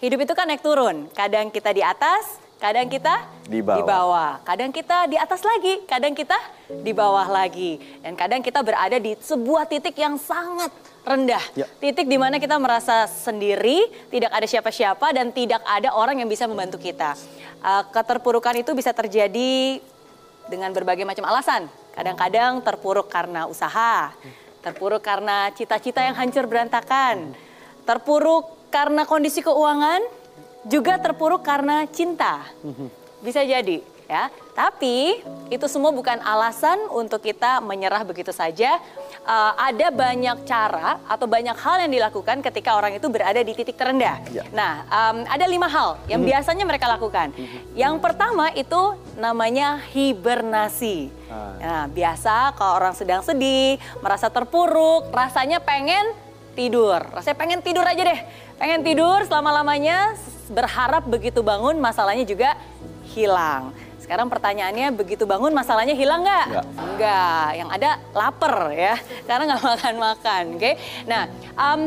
hidup itu kan naik turun. Kadang kita di atas, kadang kita Di bawah. Kadang kita di atas lagi, kadang kita di bawah lagi. Dan kadang kita berada di sebuah titik yang sangat rendah. Ya. Titik di mana kita merasa sendiri, tidak ada siapa-siapa dan tidak ada orang yang bisa membantu kita. Uh, keterpurukan itu bisa terjadi dengan berbagai macam alasan. Kadang-kadang terpuruk karena usaha, terpuruk karena cita-cita yang hancur berantakan, terpuruk karena kondisi keuangan, juga terpuruk karena cinta. Bisa jadi ya. Tapi itu semua bukan alasan untuk kita menyerah begitu saja. Uh, ada banyak cara atau banyak hal yang dilakukan ketika orang itu berada di titik terendah. Ya. Nah, um, ada lima hal yang biasanya mereka lakukan. Yang pertama itu namanya hibernasi. Ah. Nah, biasa kalau orang sedang sedih, merasa terpuruk, rasanya pengen tidur. Rasanya pengen tidur aja deh. Pengen tidur selama-lamanya, berharap begitu bangun masalahnya juga hilang. Sekarang pertanyaannya begitu bangun masalahnya hilang nggak? Nggak. Enggak, yang ada lapar ya, karena nggak makan-makan, oke? Nah, em,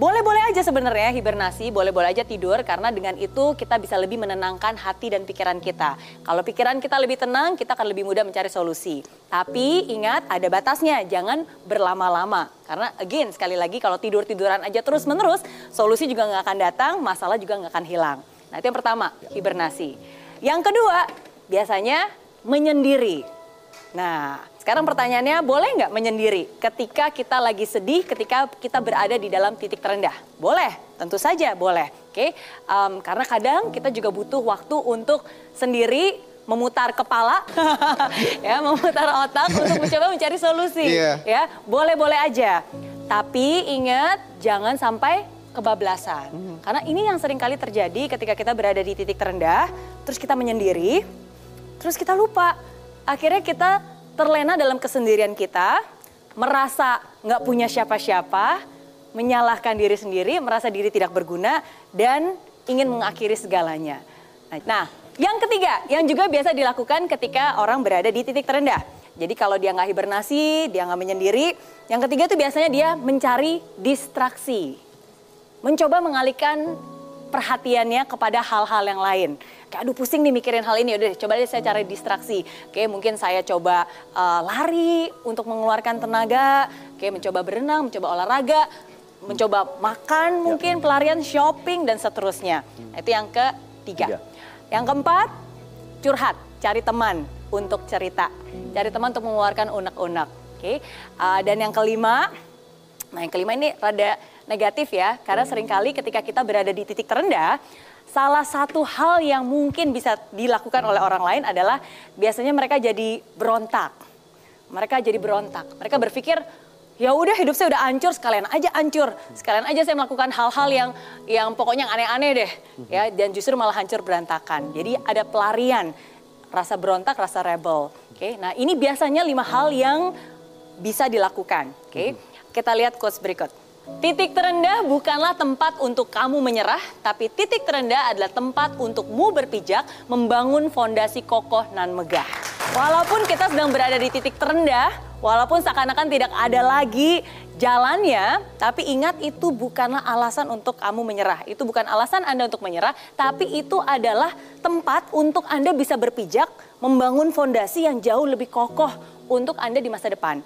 boleh-boleh aja sebenarnya hibernasi, boleh-boleh aja tidur karena dengan itu kita bisa lebih menenangkan hati dan pikiran kita. Kalau pikiran kita lebih tenang, kita akan lebih mudah mencari solusi. Tapi ingat ada batasnya, jangan berlama-lama. Karena again sekali lagi kalau tidur-tiduran aja terus-menerus, solusi juga nggak akan datang, masalah juga nggak akan hilang. Nah itu yang pertama, hibernasi. Yang kedua, biasanya menyendiri. Nah, sekarang pertanyaannya boleh nggak menyendiri ketika kita lagi sedih, ketika kita berada di dalam titik terendah? Boleh, tentu saja boleh. Oke, Em, karena kadang kita juga butuh waktu untuk sendiri memutar kepala, ya, memutar otak untuk mencoba mencari solusi. Iya. Ya, boleh-boleh aja. Tapi ingat jangan sampai kebablasan. Karena ini yang sering kali terjadi ketika kita berada di titik terendah, terus kita menyendiri, terus kita lupa. Akhirnya kita terlena dalam kesendirian kita, merasa nggak punya siapa-siapa, menyalahkan diri sendiri, merasa diri tidak berguna, dan ingin mengakhiri segalanya. Nah, yang ketiga, yang juga biasa dilakukan ketika orang berada di titik terendah. Jadi kalau dia nggak hibernasi, dia nggak menyendiri, yang ketiga itu biasanya dia mencari distraksi mencoba mengalihkan perhatiannya kepada hal-hal yang lain. Kayak aduh pusing nih mikirin hal ini, udah coba deh saya cari distraksi. Oke mungkin saya coba eh, lari untuk mengeluarkan tenaga, oke mencoba berenang, mencoba olahraga, mencoba makan mungkin, pelarian, shopping dan seterusnya. Itu yang ketiga. Tiga. Yang keempat, curhat, cari teman untuk cerita. Cari teman untuk mengeluarkan unek-unek. Oke. Eh, dan yang kelima, Nah yang kelima ini rada negatif ya, karena sering kali ketika kita berada di titik terendah, salah satu hal yang mungkin bisa dilakukan oleh orang lain adalah biasanya mereka jadi berontak. Mereka jadi berontak. Mereka berpikir, ya udah hidup saya udah hancur, sekalian aja hancur. Sekalian aja saya melakukan hal-hal yang yang pokoknya aneh-aneh deh. Ya, dan justru malah hancur berantakan. Jadi ada pelarian, rasa berontak, rasa rebel. Oke, nah ini biasanya lima hal yang bisa dilakukan. Oke, kita lihat quotes berikut. Titik terendah bukanlah tempat untuk kamu menyerah, tapi titik terendah adalah tempat untukmu berpijak, membangun fondasi kokoh nan megah. Walaupun kita sedang berada di titik terendah, walaupun seakan-akan tidak ada lagi jalannya, tapi ingat itu bukanlah alasan untuk kamu menyerah. Itu bukan alasan Anda untuk menyerah, tapi itu adalah tempat untuk Anda bisa berpijak, membangun fondasi yang jauh lebih kokoh untuk Anda di masa depan.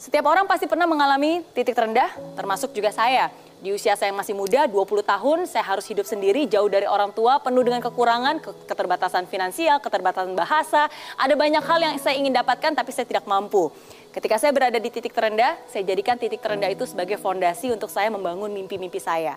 Setiap orang pasti pernah mengalami titik terendah, termasuk juga saya. Di usia saya yang masih muda, 20 tahun, saya harus hidup sendiri, jauh dari orang tua, penuh dengan kekurangan, ke- keterbatasan finansial, keterbatasan bahasa. Ada banyak hal yang saya ingin dapatkan, tapi saya tidak mampu. Ketika saya berada di titik terendah, saya jadikan titik terendah itu sebagai fondasi untuk saya membangun mimpi-mimpi saya.